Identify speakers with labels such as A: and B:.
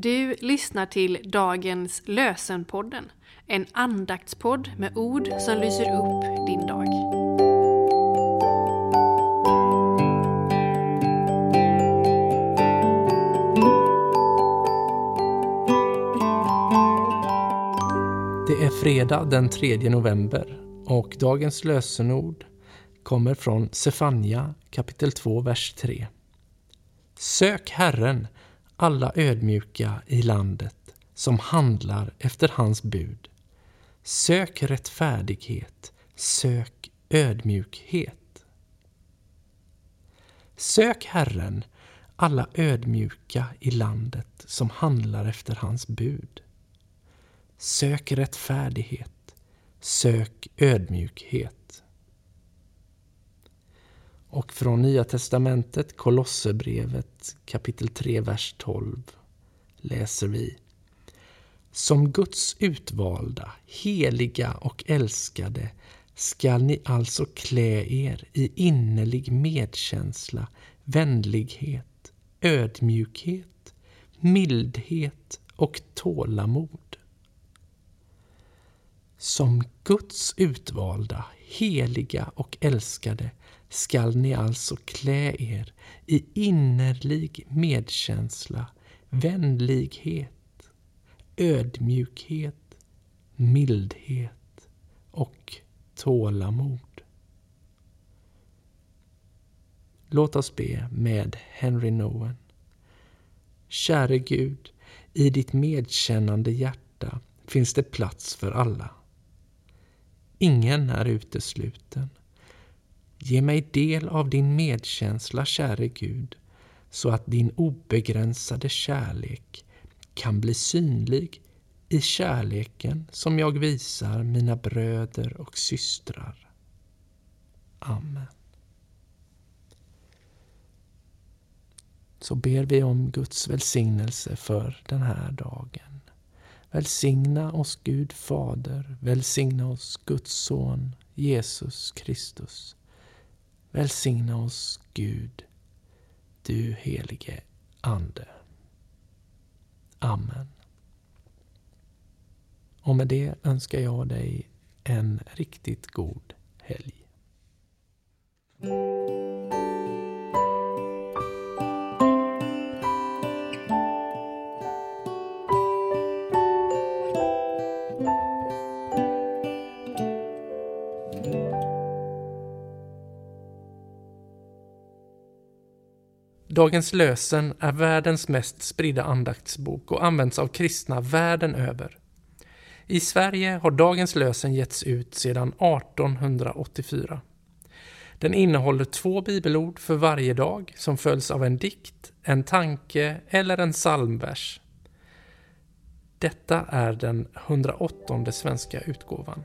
A: Du lyssnar till dagens Lösenpodden, en andaktspodd med ord som lyser upp din dag.
B: Det är fredag den 3 november och dagens lösenord kommer från Sefania kapitel 2, vers 3. Sök Herren, alla ödmjuka i landet, som handlar efter hans bud. Sök rättfärdighet, sök ödmjukhet. Sök Herren, alla ödmjuka i landet som handlar efter hans bud. Sök rättfärdighet, sök ödmjukhet. Och från Nya Testamentet, Kolosserbrevet kapitel 3, vers 12 läser vi Som Guds utvalda, heliga och älskade skall ni alltså klä er i innerlig medkänsla, vänlighet, ödmjukhet, mildhet och tålamod. Som Guds utvalda, heliga och älskade skall ni alltså klä er i innerlig medkänsla, vänlighet, ödmjukhet, mildhet och tålamod. Låt oss be med Henry Nowen. Käre Gud, i ditt medkännande hjärta finns det plats för alla. Ingen är utesluten. Ge mig del av din medkänsla, käre Gud, så att din obegränsade kärlek kan bli synlig i kärleken som jag visar mina bröder och systrar. Amen. Så ber vi om Guds välsignelse för den här dagen. Välsigna oss Gud Fader, välsigna oss Guds Son Jesus Kristus. Välsigna oss Gud, du helige Ande. Amen. Och med det önskar jag dig en riktigt god helg. Dagens lösen är världens mest spridda andaktsbok och används av kristna världen över. I Sverige har Dagens lösen getts ut sedan 1884. Den innehåller två bibelord för varje dag som följs av en dikt, en tanke eller en psalmvers. Detta är den 108 svenska utgåvan.